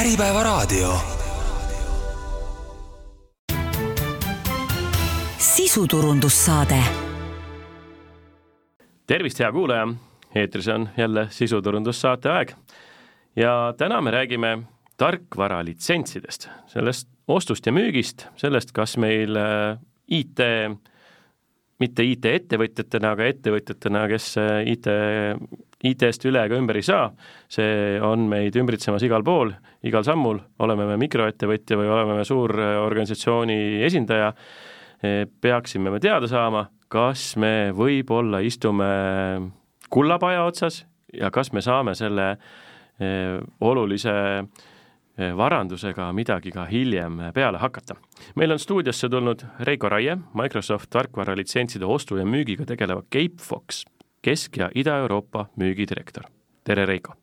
Äripäevaraadio. sisuturundussaade. tervist, hea kuulaja, eetris on jälle sisuturundussaate aeg ja täna me räägime tarkvaralitsentsidest, sellest ostust ja müügist, sellest, kas meil äh, IT, mitte IT-ettevõtjatena, aga ettevõtjatena, kes äh, IT, IT-st üle ega ümber ei saa, see on meid ümbritsemas igal pool, igal sammul, oleme me mikroettevõtja või oleme me suurorganisatsiooni esindaja, peaksime me teada saama, kas me võib-olla istume kullapaja otsas ja kas me saame selle eh, olulise eh, varandusega midagi ka hiljem peale hakata. meil on stuudiosse tulnud Reiko Raie, Microsoft tarkvaralitsentside ostu ja müügiga tegeleva Capefox Kesk- ja Ida-Euroopa müügidirektor. tere, Reiko!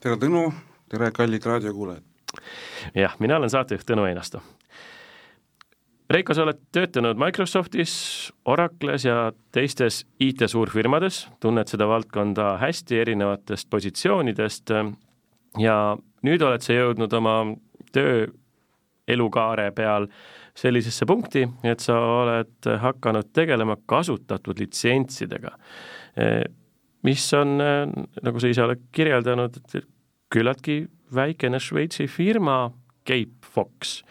tere, Tõnu, tere, kallid raadiokuulajad! jah, mina olen saatejuht Tõnu Einasto Reiko, sa oled töötanud Microsoftis, Oracles ja teistes IT-suurfirmades, tunned seda valdkonda hästi erinevatest positsioonidest ja nüüd oled sa jõudnud oma töö elukaare peal sellisesse punkti, et sa oled hakanud tegelema kasutatud litsentsidega, mis on, nagu sa ise oled kirjeldanud, küllaltki väikene Šveitsi firma, Cape Fox.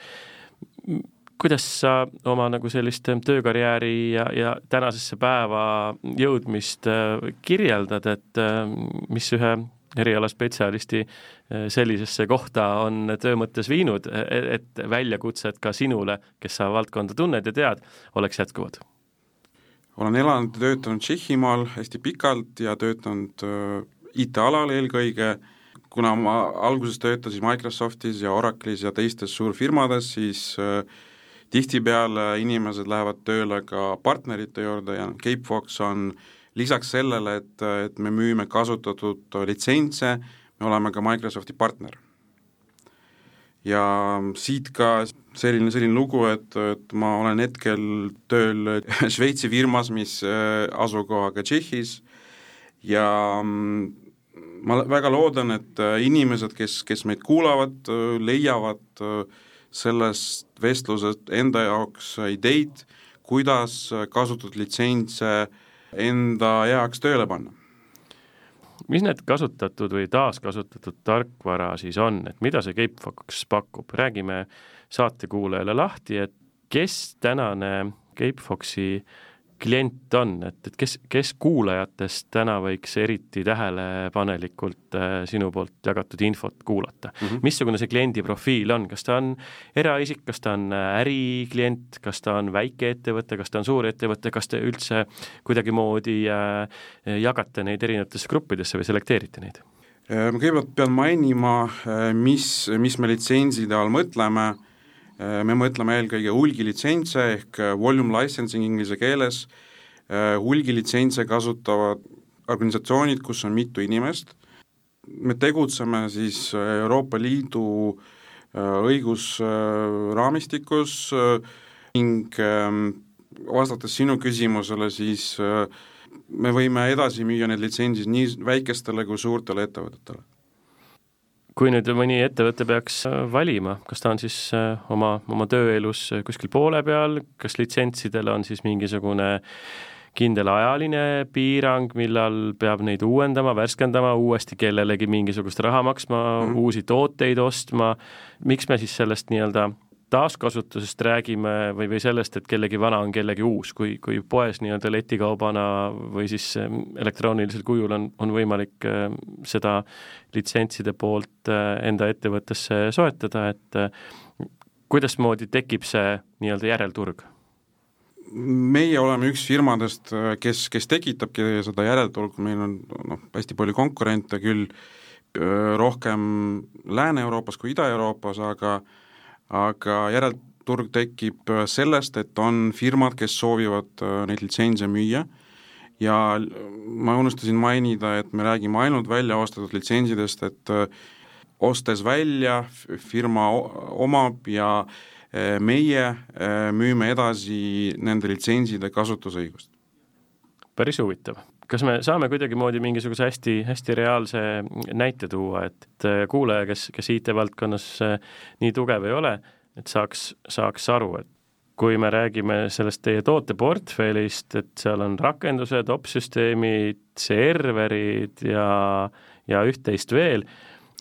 Kuidas sa oma nagu sellist töökarjääri ja, ja tänasesse päeva jõudmist äh, kirjeldad, et mis ühe erialaspetsialisti äh, sellisesse kohta on töö mõttes viinud, e-, et väljakutsed ka sinule, kes sa valdkonda tunned ja tead, oleks jätkuvad? olen elanud ja töötanud Tšehhimaal hästi pikalt ja töötanud IT-alal eelkõige, kuna ma alguses töötasin Microsoftis ja Oracle'is ja teistes suurfirmades, siis äh, tihtipeale inimesed lähevad tööle ka partnerite juurde ja Capefox on lisaks sellele, et, et me müüme kasutatud litsentse, me oleme ka Microsofti partner. ja siit ka selline, selline lugu, et, et ma olen hetkel tööl Šveitsi firmas, mis äh, asukohaga Tšehhis ja mm, ma väga loodan, et äh, inimesed, kes, kes meid kuulavad, äh, leiavad sellest vestlusest enda jaoks ideid, kuidas kasutatud litsentse enda heaks tööle panna. mis need kasutatud või taaskasutatud tarkvara siis on, et mida see Capefox pakub, räägime saatekuulajale lahti, et kes tänane Capefoxi klient on, et, et kes, kes kuulajatest täna võiks eriti tähelepanelikult äh, sinu poolt jagatud infot kuulata mm? -hmm. missugune see kliendi profiil on, kas ta on eraisik, kas ta on äh, äriklient, kas ta on väikeettevõte, kas ta on suurettevõte, kas te üldse kuidagimoodi äh, jagate neid erinevatesse gruppidesse või selekteerite neid? Äh, ma kõigepealt pean mainima, äh, mis, mis me litsentside all mõtleme me mõtleme eelkõige hulgilitsentse ehk äh, volume licensing inglise keeles, äh, hulgilitsentse kasutavad organisatsioonid, kus on mitu inimest, me tegutseme siis Euroopa Liidu õigusraamistikus ning ähm, vastates sinu küsimusele, siis me võime edasi müüa need litsentsid nii väikestele kui suurtele ettevõtetele kui nüüd mõni ettevõte peaks äh, valima, kas ta on siis äh, oma, oma tööelus äh, kuskil poole peal, kas litsentsidel on siis mingisugune kindel ajaline piirang, millal peab neid uuendama, värskendama, uuesti kellelegi mingisugust raha maksma mm, -hmm. uusi tooteid ostma, miks me siis sellest nii-öelda taaskasutusest räägime või, või sellest, et kellegi vana on kellegi uus, kui, kui poes nii-öelda letikaubana või siis ähm, elektroonilisel kujul on, on võimalik äh, seda litsentside poolt äh, enda ettevõttesse soetada, et äh, kuidasmoodi tekib see nii-öelda järelturg? meie oleme üks firmadest, kes, kes tekitabki seda järelturgu, meil on noh, hästi palju konkurente küll rohkem Lääne-Euroopas kui Ida-Euroopas, aga äh, aga järelturg tekib äh, sellest, et on firmad, kes soovivad äh, neid litsentse müüa ja ma unustasin mainida, et me räägime ainult välja ostetud litsentsidest, et äh, ostes välja, firma omab ja meie müüme edasi nende litsentside kasutusõigust. päris huvitav. Kas me saame kuidagimoodi mingisuguse hästi, hästi reaalse näite tuua, et kuulaja, kes, kes IT-valdkonnas nii tugev ei ole, et saaks, saaks aru, et kui me räägime sellest teie tooteportfellist, et seal on rakendused, opsüsteemid, serverid ja, ja üht-teist veel,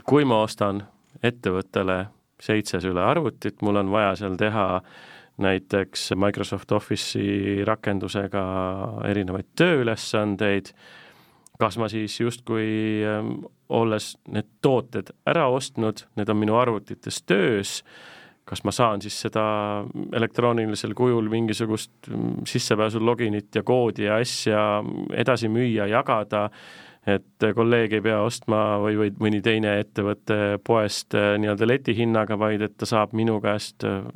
kui ma ostan ettevõttele seitse süle arvutit, mul on vaja seal teha näiteks Microsoft Office'i rakendusega erinevaid tööülesandeid, kas ma siis justkui ähm, olles need tooted ära ostnud, need on minu arvutites töös, kas ma saan siis seda elektroonilisel kujul mingisugust mm, sissepääsu loginit ja koodi ja asja edasi müüa, jagada, et kolleeg ei pea ostma või, või mõni teine ettevõte poest äh, nii-öelda letihinnaga, vaid et ta saab minu käest äh,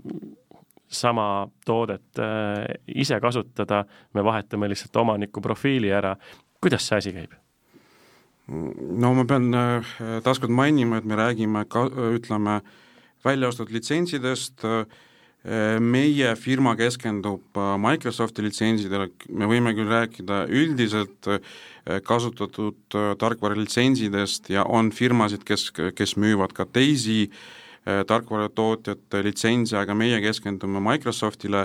sama toodet äh, ise kasutada, me vahetame lihtsalt omaniku profiili ära, kuidas see asi käib? no ma pean taaskord mainima, et me räägime ka, ütleme, välja ostetud litsentsidest, meie firma keskendub Microsofti litsentsidele, me võime küll rääkida üldiselt kasutatud tarkvaralitsentsidest ja on firmasid, kes, kes müüvad ka teisi tarkvaratootjate litsentse, aga meie keskendume Microsoftile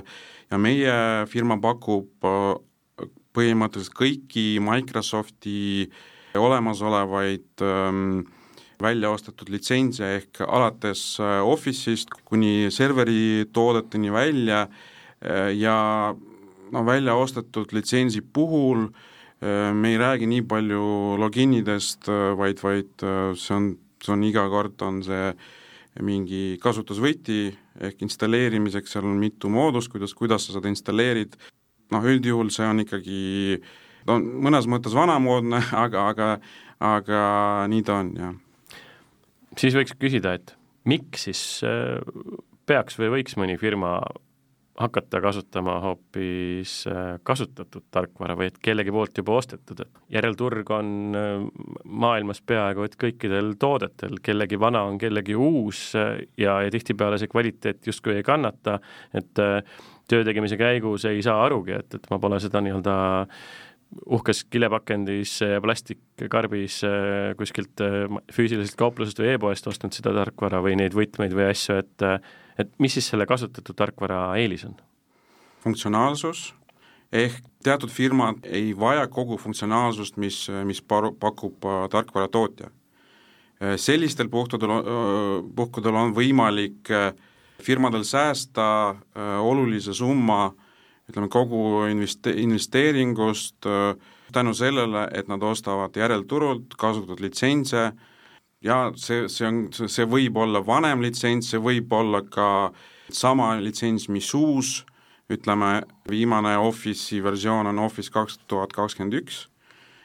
ja meie firma pakub põhimõtteliselt kõiki Microsofti olemasolevaid ähm, välja ostetud litsentse ehk alates äh, Office'ist kuni serveri toodeteni välja äh, ja no välja ostetud litsentsi puhul äh, me ei räägi nii palju loginidest, vaid, vaid see on, see on iga kord, on see mingi kasutusvõti ehk installeerimiseks, seal on mitu moodust, kuidas, kuidas sa seda installeerid, noh üldjuhul see on ikkagi, ta on mõnes mõttes vanamoodne, aga, aga aga nii ta on, jah. Siis võiks küsida, et miks siis äh, peaks või võiks mõni firma hakata kasutama hoopis äh, kasutatud tarkvara või et kellegi poolt juba ostetud, et järelturg on äh, maailmas peaaegu et kõikidel toodetel, kellegi vana on kellegi uus ja, ja tihtipeale see kvaliteet justkui ei kannata, et töö tegemise käigus ei saa arugi, et, et ma pole seda nii-öelda äh, uhkes kilepakendis ja plastikkarbis äh, kuskilt äh, füüsilisest kauplusest või e-poest ostnud seda tarkvara või neid võtmeid või asju, et äh, et mis siis selle kasutatud tarkvara eelis on? funktsionaalsus, ehk teatud firmad ei vaja kogu funktsionaalsust, mis, mis paru-, pakub tarkvaratootja. sellistel puhtudel, puhkudel on võimalik firmadel säästa olulise summa äh, ütleme, kogu investe-, investeeringust äh, tänu sellele, et nad ostavad järelturult kasutatud litsentse ja see, see on, see võib olla vanem litsents, see võib olla ka sama litsents, mis uus, ütleme, viimane Office'i versioon on Office kaks tuhat kakskümmend üks,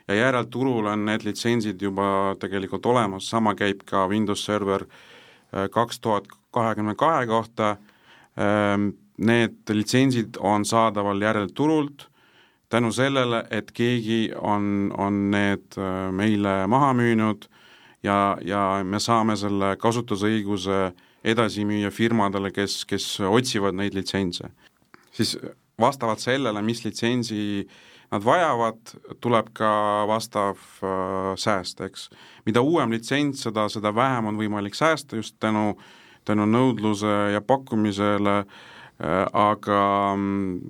ja järelturul on need litsentsid juba tegelikult olemas, sama käib ka Windows Server äh, kaks tuhat kahekümne kahe kohta, ähm, need litsentsid on saadaval järelturult tänu sellele, et keegi on, on need äh, meile maha müünud ja, ja me saame selle kasutusõiguse edasi müüa firmadele, kes, kes otsivad neid litsentse. siis vastavalt sellele, mis litsentsi nad vajavad, tuleb ka vastav äh, sääst, eks. mida uuem litsents, seda, seda vähem on võimalik säästa just tänu, tänu nõudluse ja pakkumisele äh, Äh, aga mm,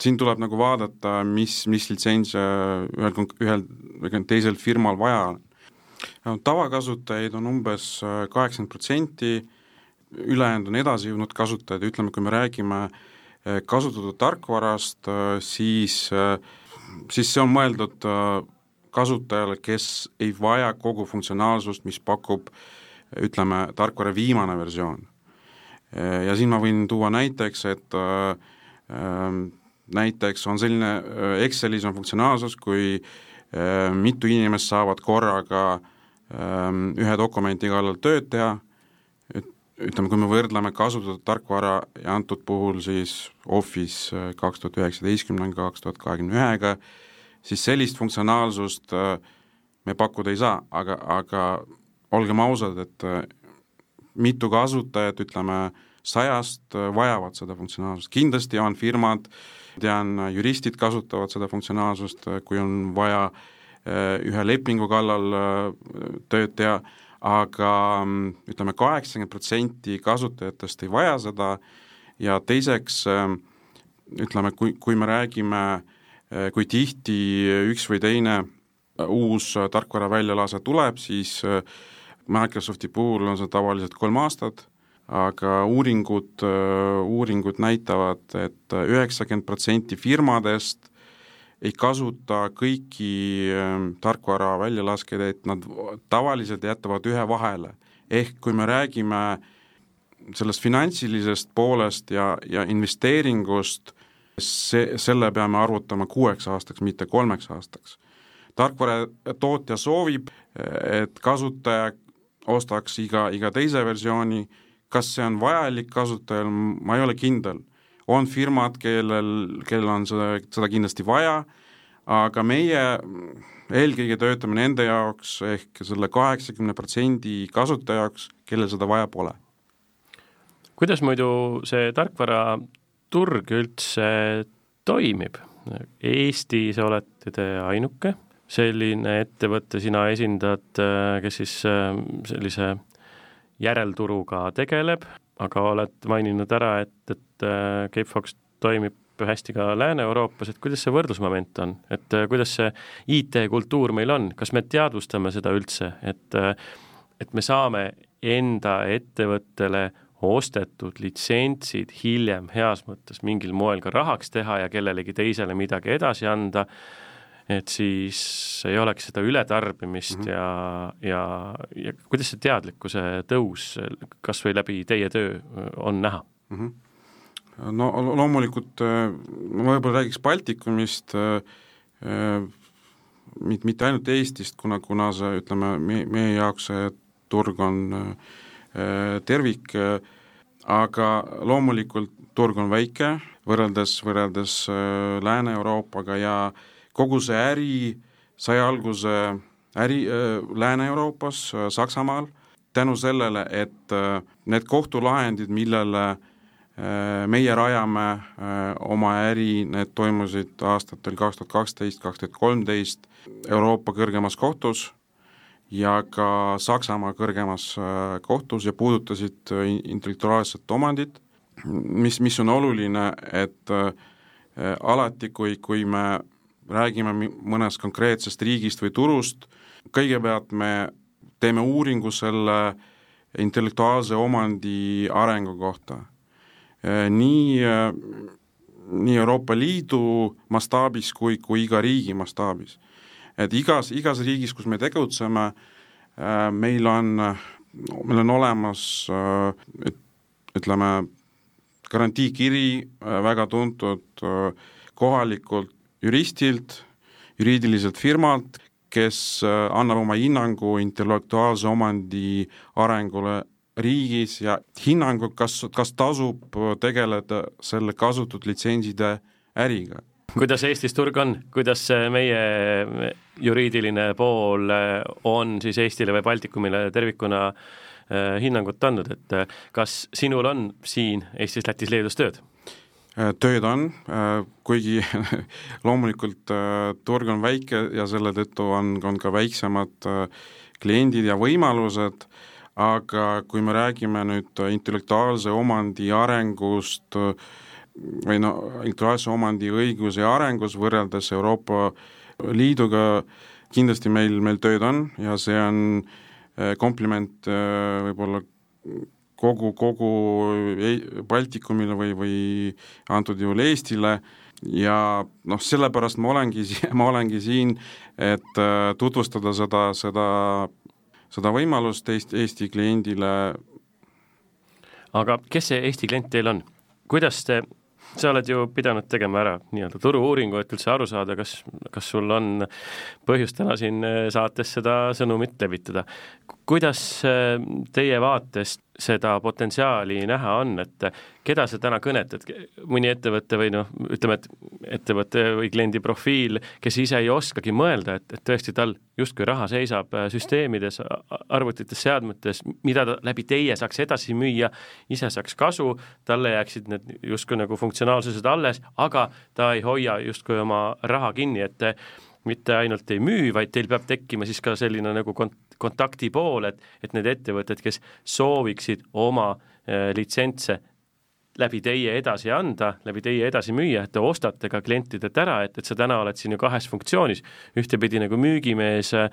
siin tuleb nagu vaadata, mis, mis litsentse ühel, ühel või teisel firmal vaja on. Tavakasutajaid on umbes äh, kaheksakümmend protsenti, ülejäänud on edasijõudnud kasutajad, ütleme, kui me räägime äh, kasutatud tarkvarast, siis, siis see on mõeldud kasutajale, kes ei vaja kogu funktsionaalsust, mis pakub ütleme, tarkvara viimane versioon. Äh, ja siin ma võin tuua näiteks, et äh, ähm, näiteks on selline äh, Excelis on funktsionaalsus, kui mitu inimest saavad korraga ähm, ühe dokumendi kallal tööd teha, ütleme, kui me võrdleme kasutatud tarkvara ja antud puhul siis Office kaks tuhat üheksateistkümnendaga, kaks tuhat kahekümne ühega, siis sellist funktsionaalsust me pakkuda ei saa, aga, aga olgem ausad, et mitu kasutajat, ütleme, sajast vajavad seda funktsionaalsust, kindlasti on firmad, tean, juristid kasutavad seda funktsionaalsust, kui on vaja ühe lepingu kallal tööd teha, aga mm, ütleme, kaheksakümmend protsenti kasutajatest ei vaja seda ja teiseks ütleme, kui, kui me räägime, kui tihti üks või teine uus tarkvara väljalase tuleb, siis Microsofti puhul on see tavaliselt kolm aastat, aga uuringud, uuringud näitavad et, et üheksakümmend protsenti firmadest ei kasuta kõiki ähm, tarkvara väljalaskeid, et nad tavaliselt jätavad ühe vahele. ehk kui me räägime sellest finantsilisest poolest ja, ja investeeringust, see, selle peame arvutama kuueks aastaks, mitte kolmeks aastaks. tarkvara tootja soovib, et kasutaja ostaks iga, iga teise versiooni, kas see on vajalik kasutajal, ma ei ole kindel. On firmad, kellel, kellel on seda, seda kindlasti vaja, aga meie eelkõige töötame nende jaoks ehk selle kaheksakümne protsendi kasutaja jaoks, kellel seda vaja pole. kuidas muidu see tarkvaraturg üldse toimib? Eestis olete te ainuke selline ettevõte sina esindad, kes siis sellise järelturuga tegeleb, aga oled maininud ära, et, et äh, Capefox toimib hästi ka Lääne-Euroopas, et kuidas see võrdlusmoment on, et kuidas see IT-kultuur meil on, kas me teadvustame seda üldse, et et me saame enda ettevõttele ostetud litsentsid hiljem heas mõttes mingil moel ka rahaks teha ja kellelegi teisele midagi edasi anda et siis ei oleks seda ületarbimist mm -hmm. ja, ja, ja kuidas see teadlikkuse tõus kas või läbi teie töö on näha mm? -hmm no loomulikult ma võib-olla räägiks Baltikumist, mitte, mitte ainult Eestist, kuna, kuna see, ütleme, meie, meie jaoks see turg on tervik, aga loomulikult turg on väike, võrreldes, võrreldes Lääne-Euroopaga ja äh, kogu see äri sai alguse äri äh, Lääne-Euroopas äh,, Saksamaal, tänu sellele, et äh, need kohtulahendid, millele äh, meie rajame äh, oma äri, need toimusid aastatel kaks tuhat kaksteist, kaks tuhat kolmteist Euroopa kõrgemas kohtus ja ka Saksamaa kõrgemas äh, kohtus ja puudutasid intellektuaalset omandit, mis, mis on oluline, et alati, kui, kui me räägime mõnest konkreetsest riigist või turust, kõigepealt me teeme uuringu selle intellektuaalse omandi arengu kohta. nii, nii Euroopa Liidu mastaabis kui, kui iga riigi mastaabis. et igas, igas riigis, kus me tegutseme, meil on, meil on olemas ütleme, garantiikiri väga tuntud kohalikult juristilt, juriidiliselt firmalt, kes äh, annab oma hinnangu intellektuaalse omandi arengule riigis ja hinnangu, kas, kas tasub tegeleda selle kasutatud litsentside äriga. kuidas Eestis turg on, kuidas meie juriidiline pool on siis Eestile või Baltikumile tervikuna äh, hinnangut andnud, et äh, kas sinul on siin Eestis, Lätis, Leedus tööd? Äh, tööd on, äh, kuigi loomulikult äh, turg on väike ja selle tõttu on, on ka väiksemad kliendid ja võimalused, aga kui me räägime nüüd intellektuaalse omandi arengust või no intellektuaalse omandi õiguse arengus võrreldes Euroopa Liiduga, kindlasti meil, meil tööd on ja see on kompliment võib-olla kogu, kogu Baltikumile või, või antud juhul Eestile ja noh, sellepärast ma olengi, ma olengi siin, et äh, tutvustada seda, seda, seda võimalust Eesti, Eesti kliendile. aga kes see Eesti klient teil on? kuidas te sa oled ju pidanud tegema ära nii-öelda turu-uuringu, et üldse aru saada, kas, kas sul on põhjust täna siin äh, saates seda sõnumit levitada. Kuidas äh, teie vaatest seda potentsiaali näha on, et keda sa täna kõnetad, mõni ettevõte või noh, ütleme, et ettevõte või kliendi profiil, kes ise ei oskagi mõelda, et, et tõesti tal justkui raha seisab äh, süsteemides, arvutites, seadmetes, mida ta läbi teie saaks edasi müüa, ise saaks kasu, talle jääksid need justkui nagu funktsionaalsused alles, aga ta ei hoia justkui oma raha kinni, et mitte ainult ei müü, vaid teil peab tekkima siis ka selline nagu kont-, kontaktipool, et, et need ettevõtted, kes sooviksid oma äh, litsentse läbi teie edasi anda, läbi teie edasi müüa, et te ostate ka klientidelt ära, et, et sa täna oled siin ju kahes funktsioonis, ühtepidi nagu müügimees, äh,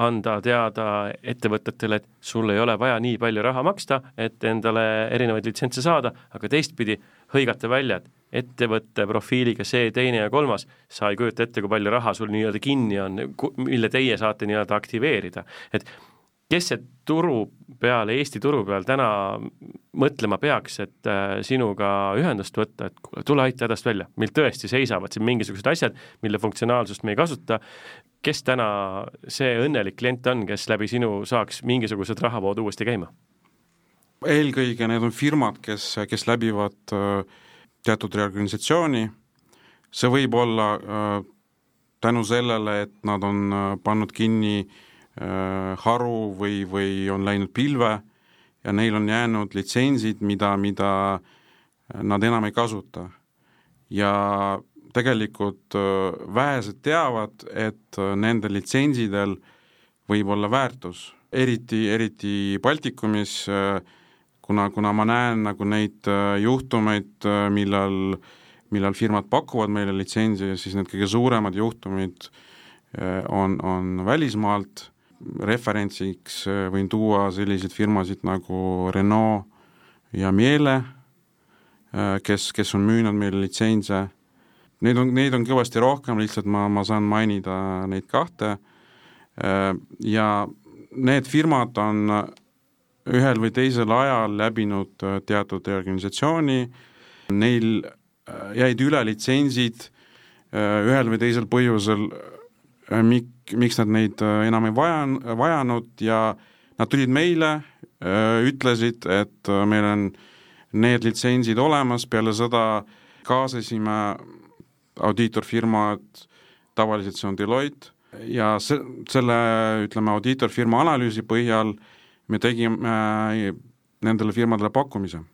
anda teada ettevõtetele, et sul ei ole vaja nii palju raha maksta, et endale erinevaid litsentse saada, aga teistpidi hõigata välja, et ettevõtte profiiliga see, teine ja kolmas, sa ei kujuta ette, kui palju raha sul nii-öelda kinni on, mille teie saate nii-öelda aktiveerida. et kes see turu peal, Eesti turu peal täna mõtlema peaks, et äh, sinuga ühendust võtta, et kuule, tule aita hädast välja, meil tõesti seisavad siin mingisugused asjad, mille funktsionaalsust me ei kasuta, kes täna see õnnelik klient on, kes läbi sinu saaks mingisugused rahavood uuesti käima? eelkõige need on firmad, kes, kes läbivad äh, teatud reorganisatsiooni, see võib olla äh, tänu sellele, et nad on pannud kinni äh, haru või, või on läinud pilve ja neil on jäänud litsentsid, mida, mida nad enam ei kasuta. ja tegelikult vähesed teavad, et nendel litsentsidel võib olla väärtus, eriti, eriti Baltikumis äh, kuna, kuna ma näen nagu neid äh, juhtumeid, äh, millal, millal firmad pakuvad meile litsentsi, siis need kõige suuremad juhtumid äh, on, on välismaalt, referentsiks võin tuua selliseid firmasid nagu Renault ja Miele, kes, kes on müünud meile litsentse, neid on, neid on kõvasti rohkem, lihtsalt ma, ma saan mainida neid kahte, ja need firmad on ühel või teisel ajal läbinud äh, teatud organisatsiooni, neil äh, jäid üle litsentsid äh, ühel või teisel põhjusel, mik-, miks nad neid enam ei vaja, vajanud ja nad tulid meile, ütlesid, et meil on need litsentsid olemas, peale seda kaasasime audiitorfirmad, tavaliselt see on Deloitte, ja se-, selle, ütleme, audiitorfirma analüüsi põhjal äh, me tegime äh, nendele firmadele pakkumise.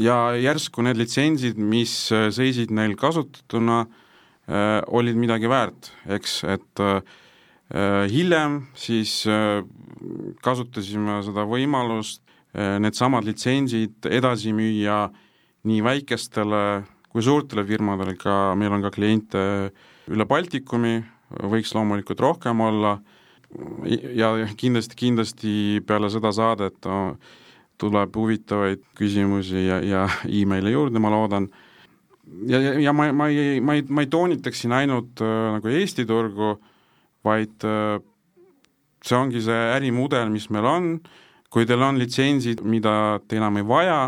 ja järsku need litsentsid, mis äh, seisid neil kasutatuna, äh, olid midagi väärt, eks, et hiljem siis kasutasime seda võimalust needsamad litsentsid edasi müüa nii väikestele kui suurtele firmadele, ka meil on ka kliente üle Baltikumi, võiks loomulikult rohkem olla ja kindlasti, kindlasti peale seda saadet tuleb huvitavaid küsimusi ja, ja email'e juurde, ma loodan. Ja, ja, ja ma, ma ei, ma ei, ma ei toonitaks siin ainult äh, nagu Eesti turgu, vaid äh, see ongi see ärimudel, mis meil on, kui teil on litsentsid, mida te enam ei vaja,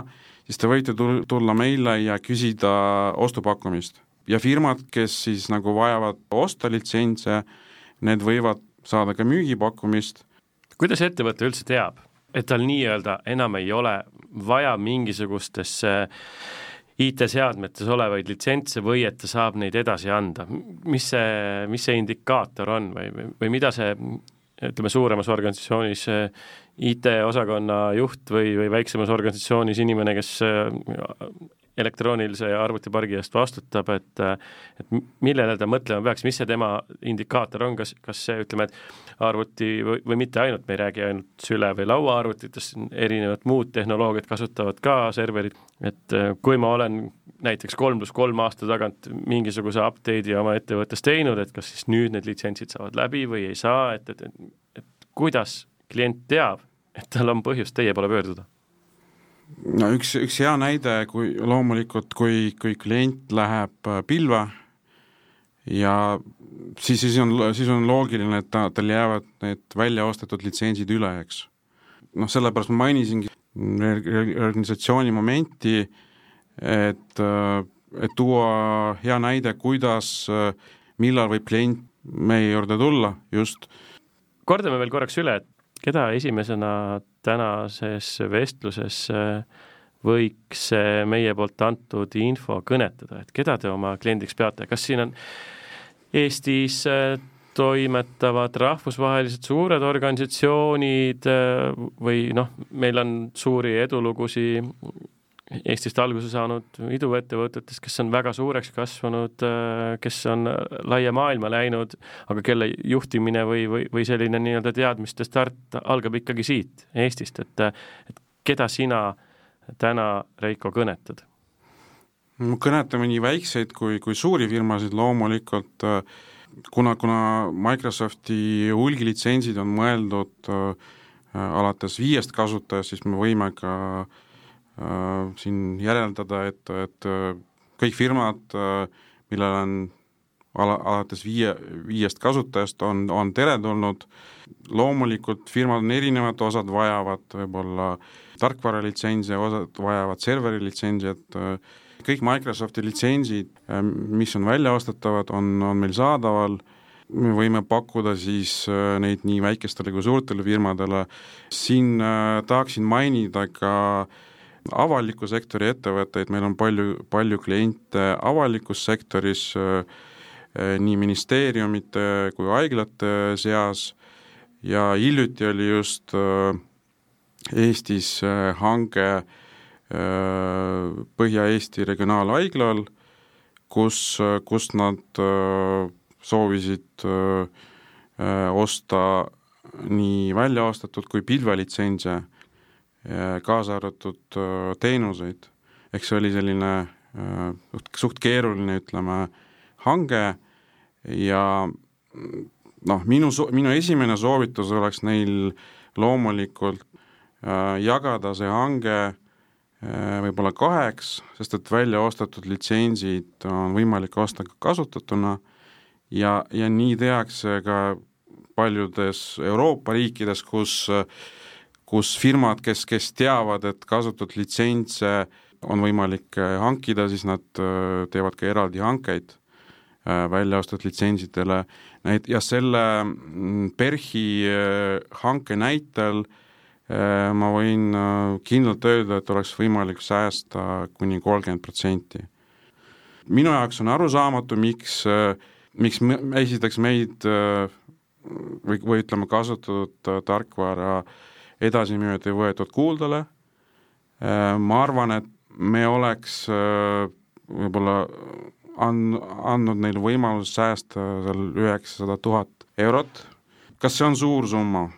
siis te võite tul-, tulla meile ja küsida ostupakkumist. ja firmad, kes siis nagu vajavad osta litsentse, need võivad saada ka müügipakkumist. kuidas ettevõte üldse teab, et tal nii-öelda enam ei ole vaja mingisugustesse IT-seadmetes olevaid litsentse või et ta saab neid edasi anda, mis see, mis see indikaator on või, või mida see ütleme, suuremas organisatsioonis IT-osakonna juht või, või väiksemas organisatsioonis inimene, kes elektroonilise arvutipargi eest vastutab, et et millele ta mõtlema peaks, mis see tema indikaator on, kas, kas see, ütleme, et arvuti või, või mitte ainult, me ei räägi ainult süle- või lauaarvutitest, erinevad muud tehnoloogiad kasutavad ka serverid, et kui ma olen näiteks kolm pluss kolm aasta tagant mingisuguse update'i oma ettevõttes teinud, et kas siis nüüd need litsentsid saavad läbi või ei saa, et, et, et, et kuidas klient teab, et tal on põhjust teie poole pöörduda? No üks, üks hea näide, kui loomulikult, kui, kui klient läheb äh, pilve ja siis, siis on, siis on loogiline, et ta, tal jäävad need välja ostetud litsentsid üle, eks. noh, sellepärast ma mainisingi organisatsiooni momenti, et, äh, et tuua hea näide, kuidas, äh, millal võib klient meie juurde tulla, just. kordame veel korraks üle, et keda esimesena tänases vestluses võiks meie poolt antud info kõnetada, et keda te oma kliendiks peate, kas siin on Eestis toimetavad rahvusvahelised suured organisatsioonid või noh, meil on suuri edulugusid Eestist alguse saanud iduettevõtetest, kes on väga suureks kasvanud, kes on laia maailma läinud, aga kelle juhtimine või, või, või selline nii-öelda teadmiste start algab ikkagi siit, Eestist, et et keda sina täna, Reiko, kõnetad? kõnetame nii väikseid kui, kui suuri firmasid loomulikult, kuna, kuna Microsofti hulgilitsentsid on mõeldud äh, alates viiest kasutajast, siis me võime ka äh, Äh, siin järeldada, et, et äh, kõik firmad, äh, millel on ala, alates viie, viiest kasutajast, on, on teretulnud, loomulikult firmad on erinevad, osad vajavad võib-olla tarkvaralitsentsi, osad vajavad serveri litsentsi, et kõik Microsofti litsentsid, mis on väljaastatavad, on, on meil saadaval, me võime pakkuda siis neid nii väikestele kui suurtele firmadele, siin tahaksin mainida ka äh, avaliku sektori ettevõtteid, meil on palju, palju kliente avalikus sektoris, äh, äh, nii ministeeriumite kui haiglate seas. Ja hiljuti oli just äh, Eestis hange Põhja-Eesti Regionaalhaiglal, kus, kus nad soovisid osta nii väljaostetud kui pilvelitsentse kaasa arvatud äh, teenuseid, ehk see oli selline äh, suht, keeruline, ütleme, hange ja noh, minu, minu esimene soovitus oleks neil loomulikult äh, jagada see hange võib-olla kaheks, sest et välja ostetud litsentsid on võimalik osta ka kasutatuna ja, ja nii tehakse ka paljudes Euroopa riikides, kus äh, kus firmad, kes, kes teavad, et kasutatud litsentse on võimalik äh, hankida, siis nad äh, teevad ka eraldi hankeid äh, välja ostetud litsentsidele, näit-, ja selle mm, PERHi hanke näitel ma võin kindlalt öelda, et oleks võimalik säästa kuni kolmkümmend protsenti. minu jaoks on arusaamatu, miks, miks me, esiteks meid või, või ütleme, kasutatud tarkvara äh, edasimüüjad ei võetud kuuldale, äh, ma arvan, et me oleks äh, võib-olla and-, andnud neile võimaluse säästa seal üheksasada tuhat eurot, kas see on suur summa?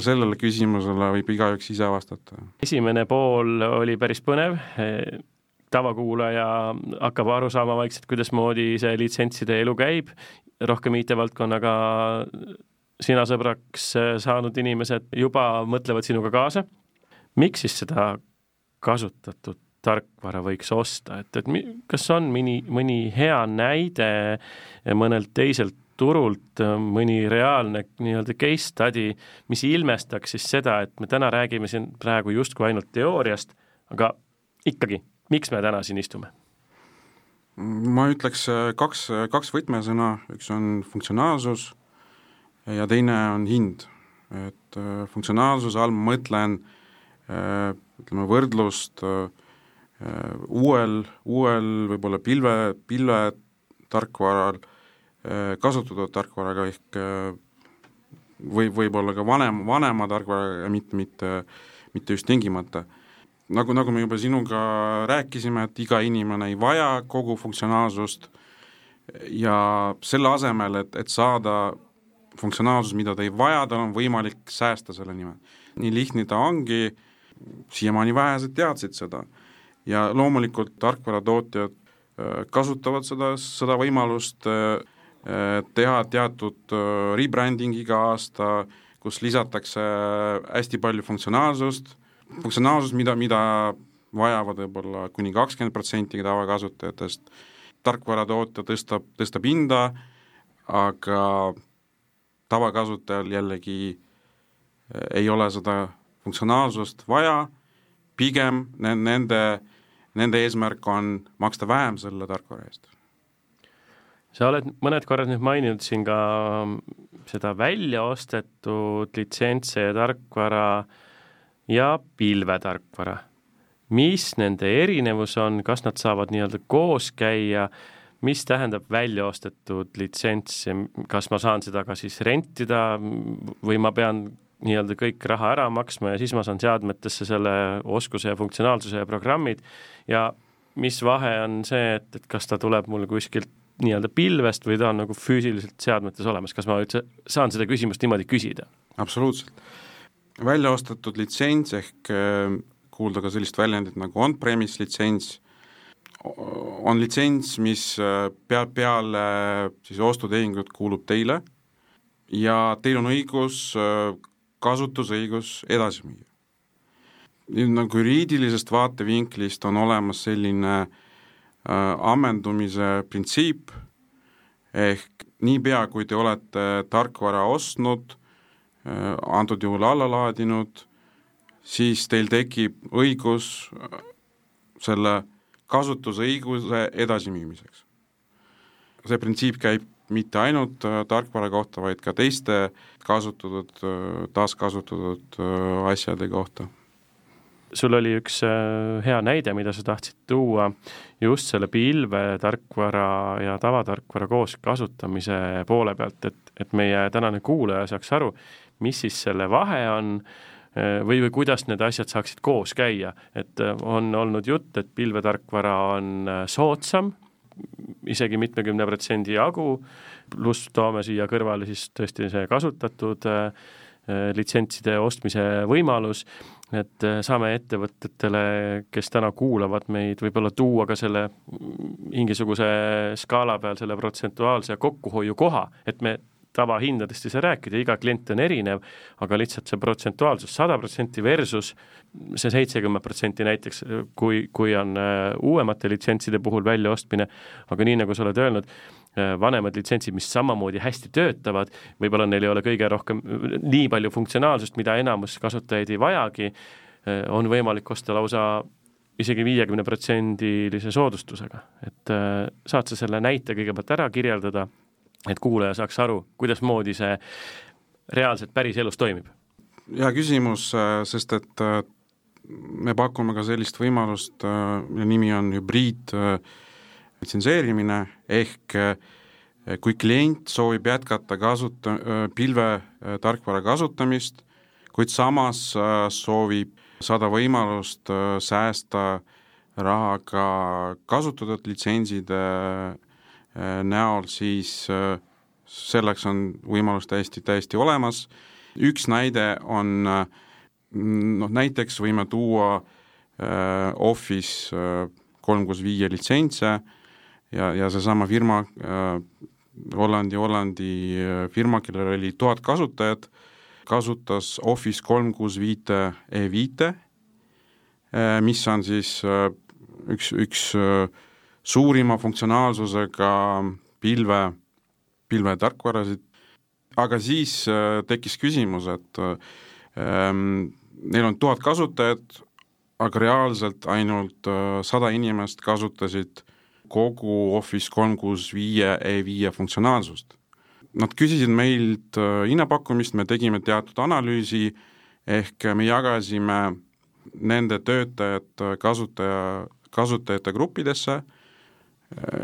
Sellele küsimusele võib igaüks ise vastata. esimene pool oli päris põnev, tavakuulaja hakkab aru saama vaikselt, kuidasmoodi see litsentside elu käib, rohkem IT-valdkonnaga sina sõbraks äh, saanud inimesed juba mõtlevad sinuga kaasa. miks siis seda kasutatud tarkvara võiks osta, et, et kas on mõni, mõni hea näide mõnelt teiselt turult, mõni reaalne nii-öelda case study, mis ilmestaks siis seda, et me täna räägime siin praegu justkui ainult teooriast, aga ikkagi, miks me täna siin istume? ma ütleks äh, kaks, kaks võtmesõna, üks on funktsionaalsus ja teine on hind. et äh, funktsionaalsuse all ma mõtlen äh, ütleme, võrdlust äh, uuel, uuel võib-olla pilve, pilvetarkvaral, kasutatud tarkvaraga ehk või võib-olla ka vanem, vanema tarkvaraga, mitte, mitte, mitte just tingimata. nagu, nagu me juba sinuga rääkisime, et iga inimene ei vaja kogu funktsionaalsust ja selle asemel, et, et saada funktsionaalsus, mida ta ei vaja, tal on võimalik säästa selle nimel. nii lihtne ta ongi, siiamaani vähesed teadsid seda. ja loomulikult tarkvaratootjad äh, kasutavad seda, seda võimalust äh, äh, teha teatud rebranding iga aasta, kus lisatakse hästi palju funktsionaalsust, funktsionaalsust, mida, mida vajavad võib-olla kuni kakskümmend protsenti tavakasutajatest, tarkvaratootja tõstab, tõstab hinda, aga tavakasutajal jällegi eh, ei ole seda funktsionaalsust vaja, pigem nende, nende eesmärk on maksta vähem selle tarkvara eest. Sa oled mõned korrad nüüd maininud siin ka seda välja ostetud litsentse ja tarkvara ja pilvetarkvara. mis nende erinevus on, kas nad saavad nii-öelda koos käia, mis tähendab välja ostetud litsents ja kas ma saan seda ka siis rentida või ma pean nii-öelda kõik raha ära maksma ja siis ma saan seadmetesse selle oskuse ja funktsionaalsuse ja programmid? Ja mis vahe on see, et, et kas ta tuleb mul kuskilt nii-öelda pilvest või ta on nagu füüsiliselt seadmetes olemas, kas ma üldse saan seda küsimust niimoodi küsida? absoluutselt välja ostetud litsents ehk äh, kuulda ka sellist väljendit nagu on-premise litsents, on litsents, mis äh, peab peale siis ostutehingut kuulub teile ja teil on õigus, äh, kasutusõigus edasi müüa. nüüd nagu juriidilisest vaatevinklist on olemas selline äh, ammendumise printsiip, ehk niipea, kui te olete tarkvara ostnud Äh, antud juhul alla laadinud, siis teil tekib õigus äh, selle kasutusõiguse edasimüümiseks. see printsiip käib mitte ainult äh, tarkvara kohta, vaid ka teiste kasutatud, taaskasutatud asjade kohta. Sul oli üks hea näide, mida sa tahtsid tuua just selle pilve tarkvara ja tavatarkvara koos kasutamise poole pealt, et, et meie tänane kuulaja saaks aru, mis siis selle vahe on äh, või, või kuidas need asjad saaksid koos käia, et äh, on olnud jutt, et pilvetarkvara on äh, soodsam, isegi mitmekümne protsendi jagu, pluss toome siia kõrvale siis tõesti see kasutatud litsentside ostmise võimalus, et saame ettevõtetele, kes täna kuulavad meid, võib-olla tuua ka selle mingisuguse skaala peal selle protsentuaalse kokkuhoiu koha, et me tavahindadest ei saa rääkida, iga klient on erinev, aga lihtsalt see protsentuaalsus sada protsenti versus see seitsekümmend protsenti näiteks, kui, kui on äh, uuemate litsentside puhul väljaostmine, aga nii, nagu sa oled öelnud, äh, vanemad litsentsid, mis samamoodi hästi töötavad, võib-olla neil ei ole kõige rohkem nii palju funktsionaalsust, mida enamus kasutajaid ei vajagi, äh, on võimalik osta lausa isegi viiekümne protsendilise soodustusega, et saad sa selle näite kõigepealt ära kirjeldada et kuulaja saaks aru, kuidasmoodi see reaalselt päriselus toimib? hea küsimus, äh, sest et äh, me pakume ka sellist võimalust, äh, mille nimi on hübriidlitsenseerimine, ehk kui klient soovib jätkata kasuta-, pilvetarkvara kasutamist, kuid samas soovib saada võimalust säästa raha ka kasutatud litsentside Äh, näol, siis äh, selleks on võimalus täiesti, täiesti olemas. üks näide on äh, noh, näiteks võime tuua äh, Office kolm kuus viie litsentse ja, ja seesama firma äh,, Hollandi, Hollandi firma, kellel oli tuhat kasutajat, kasutas Office kolm kuus viite E5-e, mis on siis äh, üks, üks äh, suurima funktsionaalsusega pilve, pilvetarkvarasid, aga siis äh, tekkis küsimus, et ähm, neil on tuhat kasutajat, aga reaalselt ainult äh, sada inimest kasutasid kogu Office kolm kuus viie E5 funktsionaalsust. Nad küsisid meilt äh, hinnapakkumist, me tegime teatud analüüsi, ehk me jagasime nende töötajad kasutaja, kasutajate gruppidesse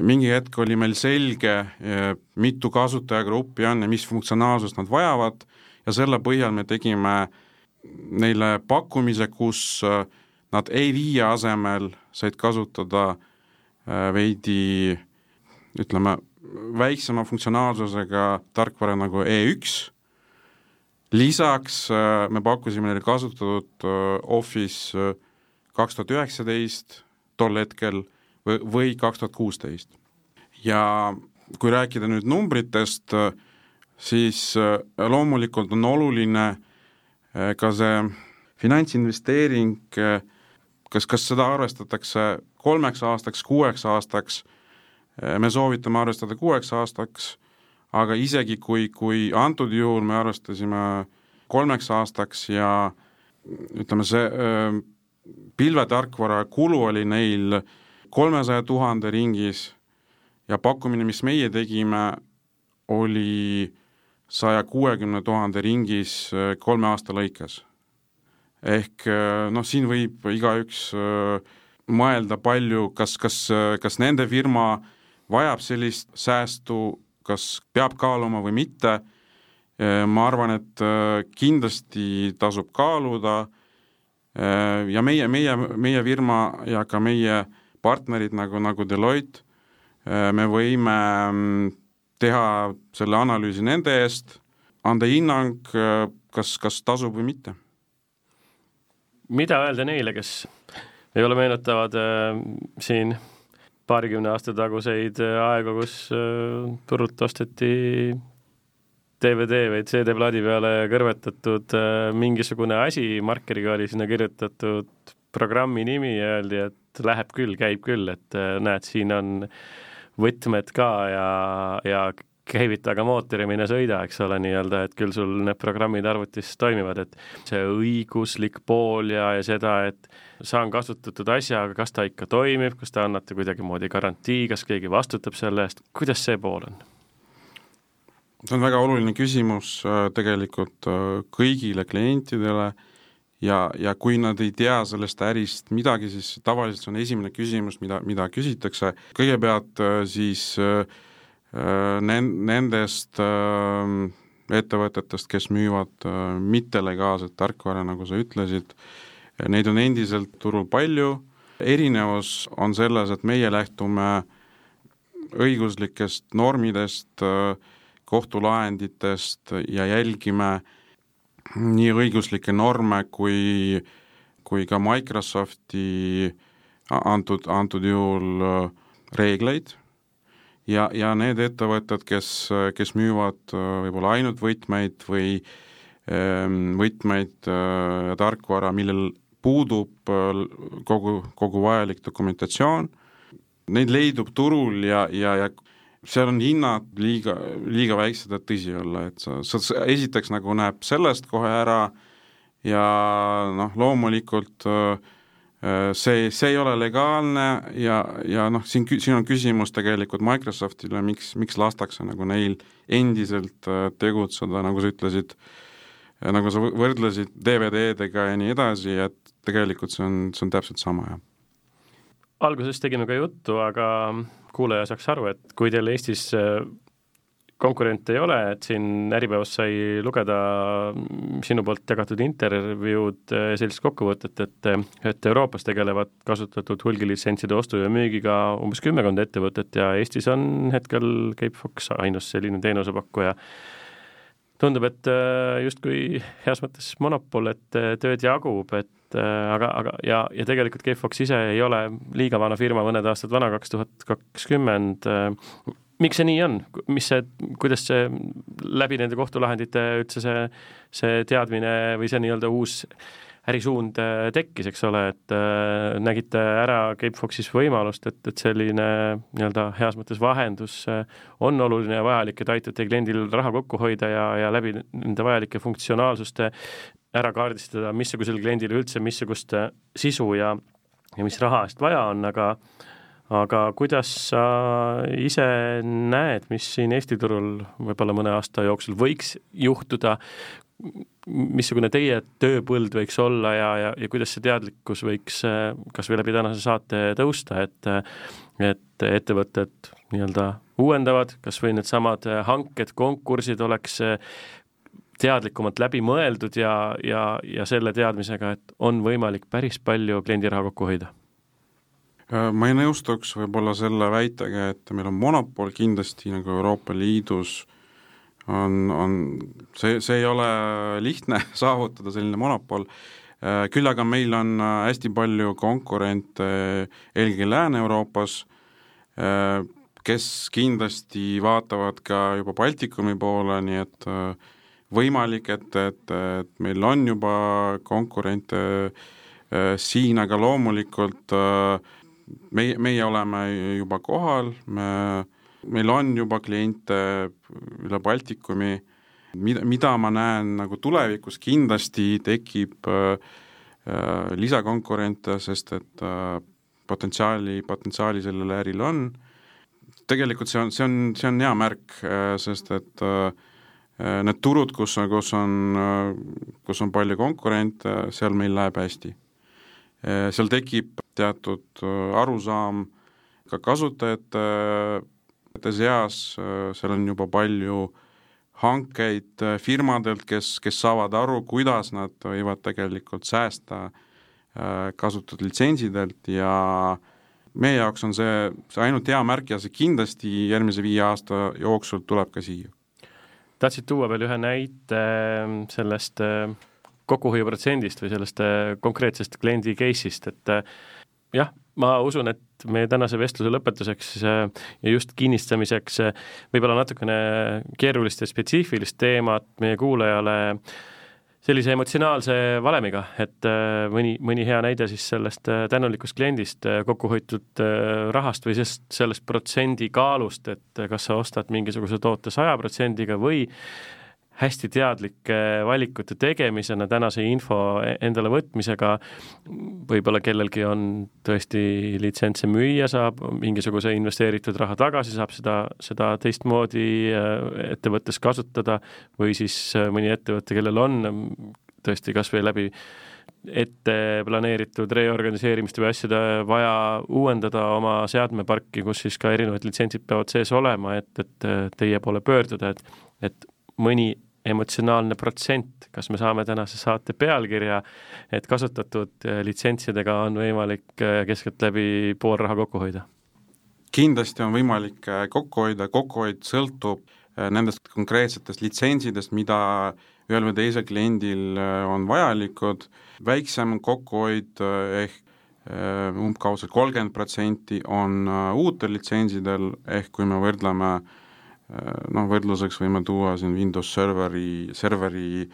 mingi hetk oli meil selge, mitu kasutajagruppi on ja mis funktsionaalsust nad vajavad ja selle põhjal me tegime neile pakkumise, kus äh, nad E5 asemel said kasutada äh, veidi ütleme, väiksema funktsionaalsusega tarkvara nagu E1, lisaks me pakkusime neile kasutatud Office kaks tuhat üheksateist tol hetkel või kaks tuhat kuusteist. ja kui rääkida nüüd numbritest, siis äh, loomulikult on oluline äh, ka see finantsinvesteering, äh, kas, kas seda arvestatakse kolmeks aastaks, kuueks aastaks, me soovitame arvestada kuueks aastaks, aga isegi kui, kui antud juhul me arvestasime kolmeks aastaks ja ütleme, see pilvetarkvara kulu oli neil kolmesaja tuhande ringis ja pakkumine, mis meie tegime, oli saja kuuekümne tuhande ringis äh, kolme aasta lõikes. ehk noh, siin võib igaüks mõelda palju, kas, kas, kas nende firma vajab sellist säästu, kas peab kaaluma või mitte, ma arvan, et kindlasti tasub kaaluda ja meie, meie, meie firma ja ka meie partnerid nagu, nagu Deloitte, me võime mm, teha selle analüüsi nende eest, anda hinnang, kas, kas tasub või mitte. mida öelda neile, kes võib-olla meenutavad äh, siin paarikümne aasta taguseid äh, aegu, kus äh, turult osteti DVD või CD-plaadi peale kõrvetatud äh, mingisugune asi, markeriga oli sinna kirjutatud programmi nimi ja öeldi, et läheb küll, käib küll, et äh, näed, siin on võtmed ka ja, ja käivita aga mootor ja mine sõida, eks ole, nii-öelda, et küll sul need programmid arvutis toimivad, et see õiguslik pool ja, ja seda, et saan kasutatud asja, aga kas ta ikka toimib, kas te annate kuidagimoodi garantii, kas keegi vastutab selle eest, kuidas see pool on? see on väga oluline küsimus äh, tegelikult äh, kõigile klientidele ja, ja kui nad ei tea sellest ärist midagi, siis tavaliselt see on esimene küsimus, mida, mida küsitakse, kõigepealt äh, siis äh, Äh, nendest äh, ettevõtetest, kes müüvad äh, mittelegaalset tarkvara, nagu sa ütlesid, neid on endiselt turul palju, erinevus on selles, et meie lähtume õiguslikest normidest, kohtulahenditest ja jälgime nii õiguslikke norme kui, kui ka Microsofti antud, antud juhul reegleid. Ja, ja need ettevõtted, kes, kes müüvad äh, võib-olla ainult võtmeid või ähm, võtmeid äh, ja tarkvara, millel puudub äh, kogu, kogu vajalik dokumentatsioon, neid leidub turul ja, ja, ja seal on hinnad liiga, liiga väiksed, et tõsi olla, et sa, sa esiteks nagu näeb sellest kohe ära ja noh, loomulikult äh, see, see ei ole legaalne ja, ja noh, siin, siin on küsimus tegelikult Microsoftile, miks, miks lastakse nagu neil endiselt äh, tegutseda, nagu sa ütlesid, nagu sa võrdlesid DVD-dega ja nii edasi, et tegelikult see on, see on täpselt sama, jah. Alguses tegime ka juttu, aga kuulaja saaks aru, et kui teil Eestis äh, konkurente ei ole, et siin Äripäevas sai lugeda sinu poolt jagatud intervjuud, eh, sellist kokkuvõtet, et et Euroopas tegelevad kasutatud hulgilisentside ostu ja müügiga umbes kümmekond ettevõtet ja Eestis on hetkel Capefox ainus selline teenusepakkuja. Tundub, et eh, justkui heas mõttes monopol, et eh, tööd jagub, et aga, aga ja, ja tegelikult Capefox ise ei ole liiga vana firma, mõned aastad vana, kaks tuhat kakskümmend, miks see nii on, mis see, kuidas see läbi nende kohtulahendite üldse see, see teadmine või see nii-öelda uus ärisuund äh, tekkis, eks ole, et äh, nägite ära Capefoxis võimalust, et, et selline nii-öelda heas mõttes vahendus äh, on oluline ja vajalik, et aitate kliendil raha kokku hoida ja, ja läbi nende vajalike funktsionaalsuste ära kaardistada, missugusel kliendil üldse missugust sisu ja ja mis raha eest vaja on, aga aga kuidas sa ise näed, mis siin Eesti turul võib-olla mõne aasta jooksul võiks juhtuda, missugune teie tööpõld võiks olla ja, ja, ja kuidas see teadlikkus võiks kas või läbi tänase saate tõusta, et et ettevõtted nii-öelda uuendavad, kas või needsamad hanked, konkursid oleks teadlikumalt läbi mõeldud ja, ja, ja selle teadmisega, et on võimalik päris palju kliendi raha kokku hoida? Äh, ma ei nõustuks võib-olla selle väitega, et meil on monopol kindlasti nagu Euroopa Liidus on, on, see, see ei ole lihtne saavutada, selline monopol, äh, küll aga meil on äh, hästi palju konkurente eelkõige Lääne-Euroopas, kes kindlasti vaatavad ka juba Baltikumi poole, nii et võimalik, et, et, et meil on juba konkurente siin, aga loomulikult äh, meie, meie oleme juba kohal, me, meil on juba kliente üle Baltikumi, mida, mida ma näen nagu tulevikus, kindlasti tekib äh, äh, lisakonkurente, sest et äh, potentsiaali, potentsiaali sellel äril on, tegelikult see on, see on, see on hea märk äh,, sest et äh, need turud, kus, kus on, kus on palju konkurente, seal meil läheb hästi. seal tekib teatud arusaam ka kasutajate seas, seal on juba palju hankeid firmadelt, kes, kes saavad aru, kuidas nad võivad tegelikult säästa kasutatud litsentsidelt ja meie jaoks on see, see ainult hea märk ja see kindlasti järgmise viie aasta jooksul tuleb ka siia. Tahtsid tuua veel ühe näite ähm, sellest äh, kokkuhoiuprotsendist või sellest äh, konkreetsest kliendi case'ist, et äh, jah, ma usun, et meie tänase vestluse lõpetuseks ja just kinnistamiseks võib-olla natukene keerulist ja spetsiifilist teemat meie kuulajale äh, sellise emotsionaalse valemiga, et äh, mõni, mõni hea näide siis sellest äh, tänulikust kliendist, äh, kokku hoitud rahast või sellest, sellest protsendi kaalust, et kas sa ostad mingisuguse toote saja protsendiga või hästi teadlike valikute tegemisena, tänase info e-, endale võtmisega, võib-olla kellelgi on tõesti litsentse müüa, saab mingisuguse investeeritud raha tagasi, saab seda, seda teistmoodi äh, ettevõttes kasutada või siis äh, mõni ettevõte, kellel on tõesti kas või läbi ette planeeritud reorganiseerimist või asjade vaja uuendada oma seadmeparki, kus siis ka erinevad litsentsid peavad sees olema, et, et teie poole pöörduda, et, et mõni emotsionaalne protsent, kas me saame tänase saate pealkirja, et kasutatud äh, litsentsidega on võimalik äh, keskeltläbi pool raha kokku hoida? kindlasti on võimalik äh, kokku hoida, kokkuhoid sõltub nendest konkreetsetest litsentsidest, mida ühel või teisel kliendil on vajalikud, väiksem kokkuhoid ehk umbkaudselt kolmkümmend protsenti on uutel litsentsidel, ehk kui me võrdleme äh, noh, võrdluseks võime tuua siin Windows Serveri, serveri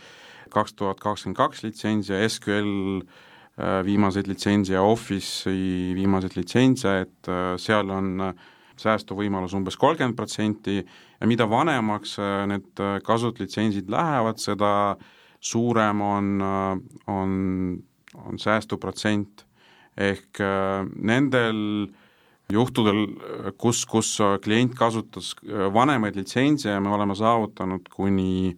kaks tuhat kakskümmend kaks litsentsi ja SQL äh, viimaseid litsentse ja Office'i viimaseid litsentse, et äh, seal on äh, säästuvõimalus umbes kolmkümmend protsenti ja mida vanemaks need kasutuslitsentsid lähevad, seda suurem on, on, on säästuprotsent. ehk nendel äh, juhtudel, kus, kus klient kasutas vanemaid litsentse ja me oleme saavutanud kuni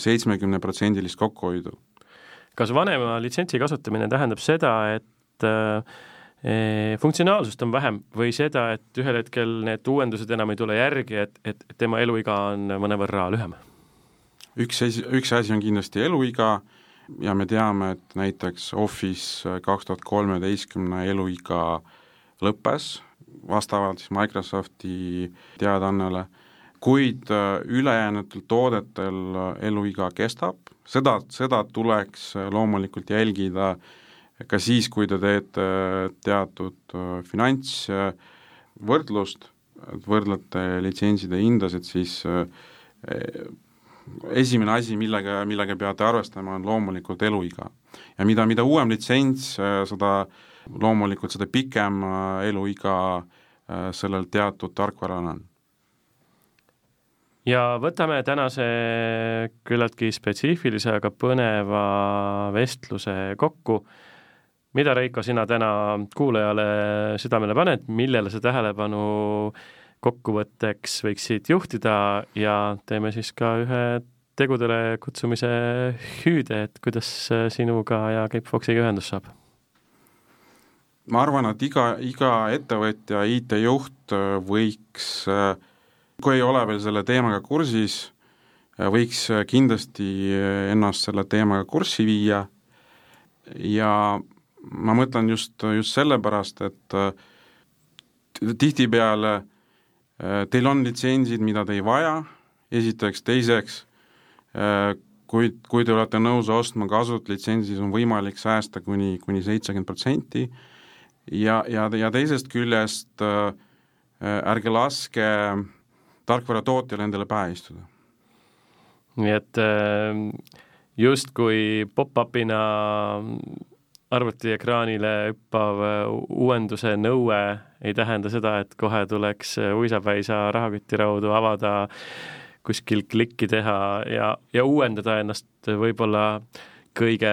seitsmekümneprotsendilist kokkuhoidu. kas vanema litsentsi kasutamine tähendab seda, et äh, funktsionaalsust on vähem või seda, et ühel hetkel need uuendused enam ei tule järgi, et, et tema eluiga on mõnevõrra lühem? üks asi, üks asi on kindlasti eluiga ja me teame, et näiteks Office kaks tuhat kolmeteistkümne eluiga lõppes vastavalt siis Microsofti teadaannele, kuid äh, ülejäänutel toodetel äh, eluiga kestab, seda, seda tuleks äh, loomulikult jälgida ka siis, kui te teete teatud finantsvõrdlust, võrdlete litsentside hindasid, siis esimene asi, millega, millega peate arvestama, on loomulikult eluiga. ja mida, mida uuem litsents, seda äh, loomulikult seda pikem äh, eluiga äh, sellel teatud tarkvaral on. ja võtame tänase küllaltki spetsiifilise, aga põneva vestluse kokku. mida, Reiko, sina täna kuulajale südamele paned, millele sa tähelepanu kokkuvõtteks võiksid juhtida ja teeme siis ka ühe tegudele kutsumise hüüde, et kuidas sinuga ja Cape Foxiga ühendust saab ma arvan, et iga, iga ettevõtja, IT-juht äh, võiks, äh, kui ei ole veel selle teemaga kursis, äh, võiks kindlasti ennast selle teemaga kurssi viia. Ja ma mõtlen just, just sellepärast, et tihtipeale teil on litsentsid, mida te ei vaja, esiteks, teiseks, kui, kui te olete nõus ostma kasutlitsentsi, siis on võimalik säästa kuni, kuni seitsekümmend protsenti, ja, ja, ja teisest küljest äh, ärge laske tarkvaratootjal endale pähe istuda. nii et äh, justkui pop-up'ina arvutiekraanile hüppav äh, uuenduse nõue ei tähenda seda, et kohe tuleks uisapäisa rahakütiraudu avada, kuskil klikki teha ja, ja uuendada ennast võib-olla kõige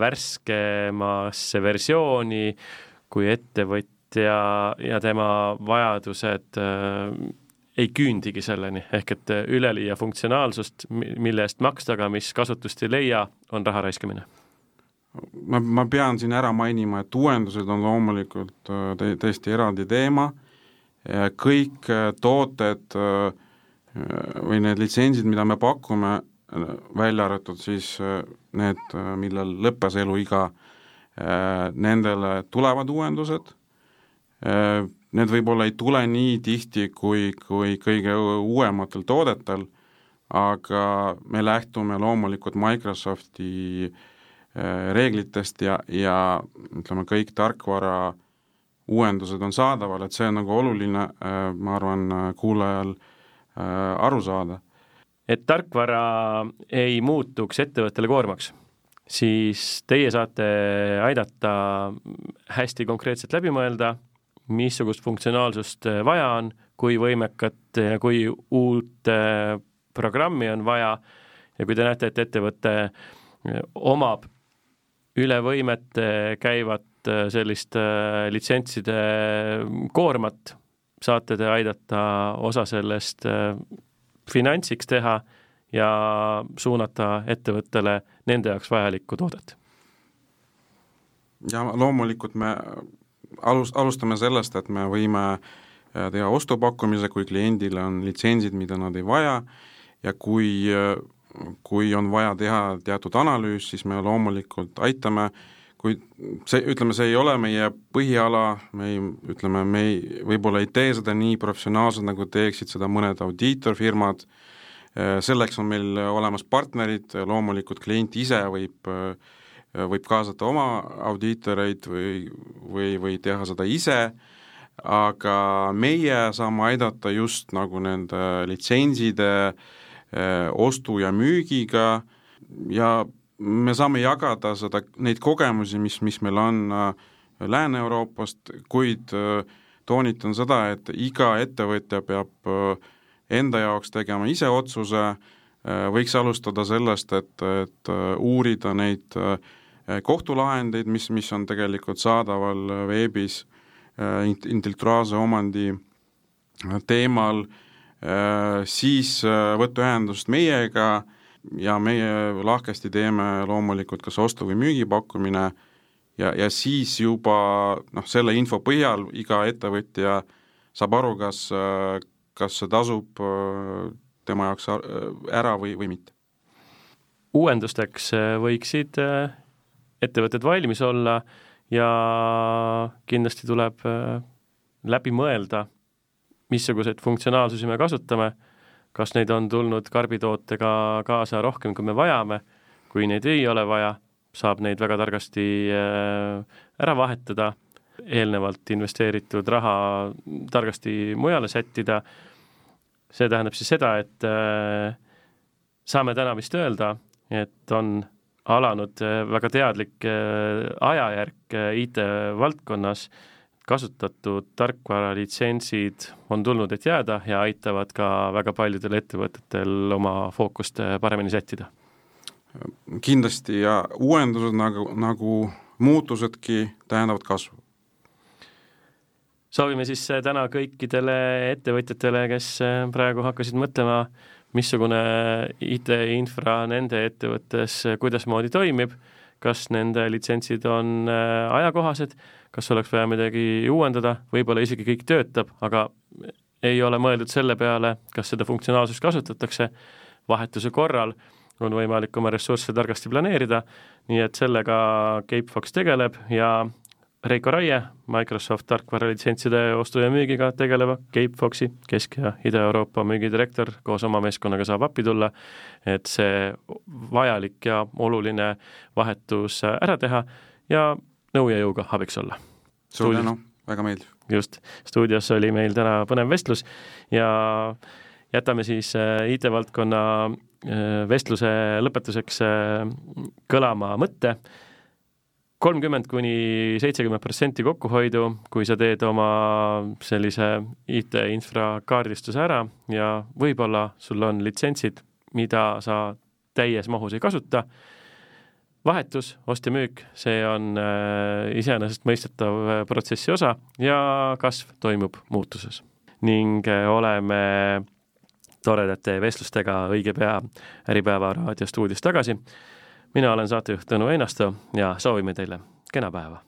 värskemasse versiooni, kui ettevõtja ja tema vajadused äh, ei küündigi selleni, ehk et üleliia funktsionaalsust, mille eest maksta, aga mis kasutust ei leia, on raha raiskamine. Ma, ma pean siin ära mainima, et uuendused on loomulikult äh, tä-, täiesti eraldi teema, kõik äh, tooted äh, või need litsentsid, mida me pakume, välja arvatud siis need, millel lõppes eluiga, nendele tulevad uuendused, need võib-olla ei tule nii tihti kui, kui kõige uuematel toodetel, aga me lähtume loomulikult Microsofti äh, Äh, reeglitest ja, ja ütleme, kõik tarkvara uuendused on saadaval, et see on nagu oluline, äh, ma arvan, kuulajal äh, aru saada. et tarkvara ei muutuks ettevõttele koormaks, siis teie saate aidata hästi konkreetselt läbi mõelda, missugust funktsionaalsust vaja on, kui võimekat ja kui uut programmi on vaja ja kui te näete, et ettevõte omab üle võimete käivat äh, sellist äh, litsentside koormat, saate te aidata osa sellest äh, finantsiks teha ja suunata ettevõttele nende jaoks vajalikku toodet. ja loomulikult me alus, alustame sellest, et me võime teha ostupakkumise, kui kliendil on litsentsid, mida nad ei vaja ja kui kui on vaja teha teatud analüüs, siis me loomulikult aitame, kuid see, ütleme, see ei ole meie põhiala, me ei, ütleme, me ei, võib-olla ei tee seda nii professionaalselt, nagu teeksid seda mõned audiitorfirmad, selleks on meil olemas partnerid, loomulikult klient ise võib, võib kaasata oma audiitoreid või, või, või teha seda ise, aga meie saame aidata just nagu nende litsentside äh, Äh, ostu ja müügiga ja me saame jagada seda, neid kogemusi, mis, mis meil on äh, Lääne-Euroopast, kuid äh, toonitan seda, et iga ettevõtja peab enda jaoks tegema ise otsuse, võiks alustada sellest, et, et uurida neid kohtulahendeid, mis, mis on tegelikult saadaval veebis intellektuaalse omandi teemal Äh, siis äh, võtta ühendust meiega ja meie lahkesti teeme loomulikult kas ostu- või müügipakkumine ja, ja siis juba noh, selle info põhjal iga ettevõtja saab aru, kas, äh, kas see tasub tema jaoks ära või, või mitte. uuendusteks võiksid ettevõtted valmis olla ja kindlasti tuleb läbi mõelda missuguseid funktsionaalsusi me kasutame, kas neid on tulnud karbitootega kaasa rohkem, kui me vajame, kui neid ei ole vaja, saab neid väga targasti äh, ära vahetada, eelnevalt investeeritud raha targasti mujale sättida, see tähendab siis seda, et äh, saame täna vist öelda, et on alanud äh, väga teadlik ajajärk IT-valdkonnas kasutatud tarkvaralitsentsid on tulnud, et jääda ja aitavad ka väga paljudel ettevõtetel oma fookust paremini sättida. kindlasti ja uuendused nagu, nagu muutusedki tähendavad kasvu. Soovime siis täna kõikidele ettevõtjatele, kes praegu hakkasid mõtlema, missugune IT-infra nende ettevõttes kuidasmoodi toimib, kas nende litsentsid on ajakohased kas oleks vaja midagi uuendada, võib-olla isegi kõik töötab, aga ei ole mõeldud selle peale, kas seda funktsionaalsust kasutatakse, vahetuse korral on võimalik oma ressursse targasti planeerida, nii et sellega Capefox tegeleb ja Reiko Raie, Microsoft tarkvaralitsentside ostu ja müügiga tegeleva Capefoxi Kesk- ja Ida-Euroopa müügidirektor koos oma meeskonnaga saab appi tulla, et see vajalik ja oluline vahetus ära teha ja nõu ja jõuga abiks olla. suur tänu, väga meeldiv. just, stuudios oli meil täna põnev vestlus ja jätame siis äh, IT-valdkonna äh, vestluse lõpetuseks äh, kõlama mõtte, kolmkümmend kuni seitsekümmend protsenti kokkuhoidu, kui sa teed oma sellise IT-infra kaardistuse ära ja võib-olla sul on litsentsid, mida sa täies mahus ei kasuta vahetus, ost ja müük, see on äh, iseenesestmõistetav äh, protsessi osa ja kasv toimub muutuses. ning oleme toredate vestlustega õige pea Äripäeva raadiostuudios tagasi. Mina olen saatejuht Tõnu Einasto ja soovime teile kena päeva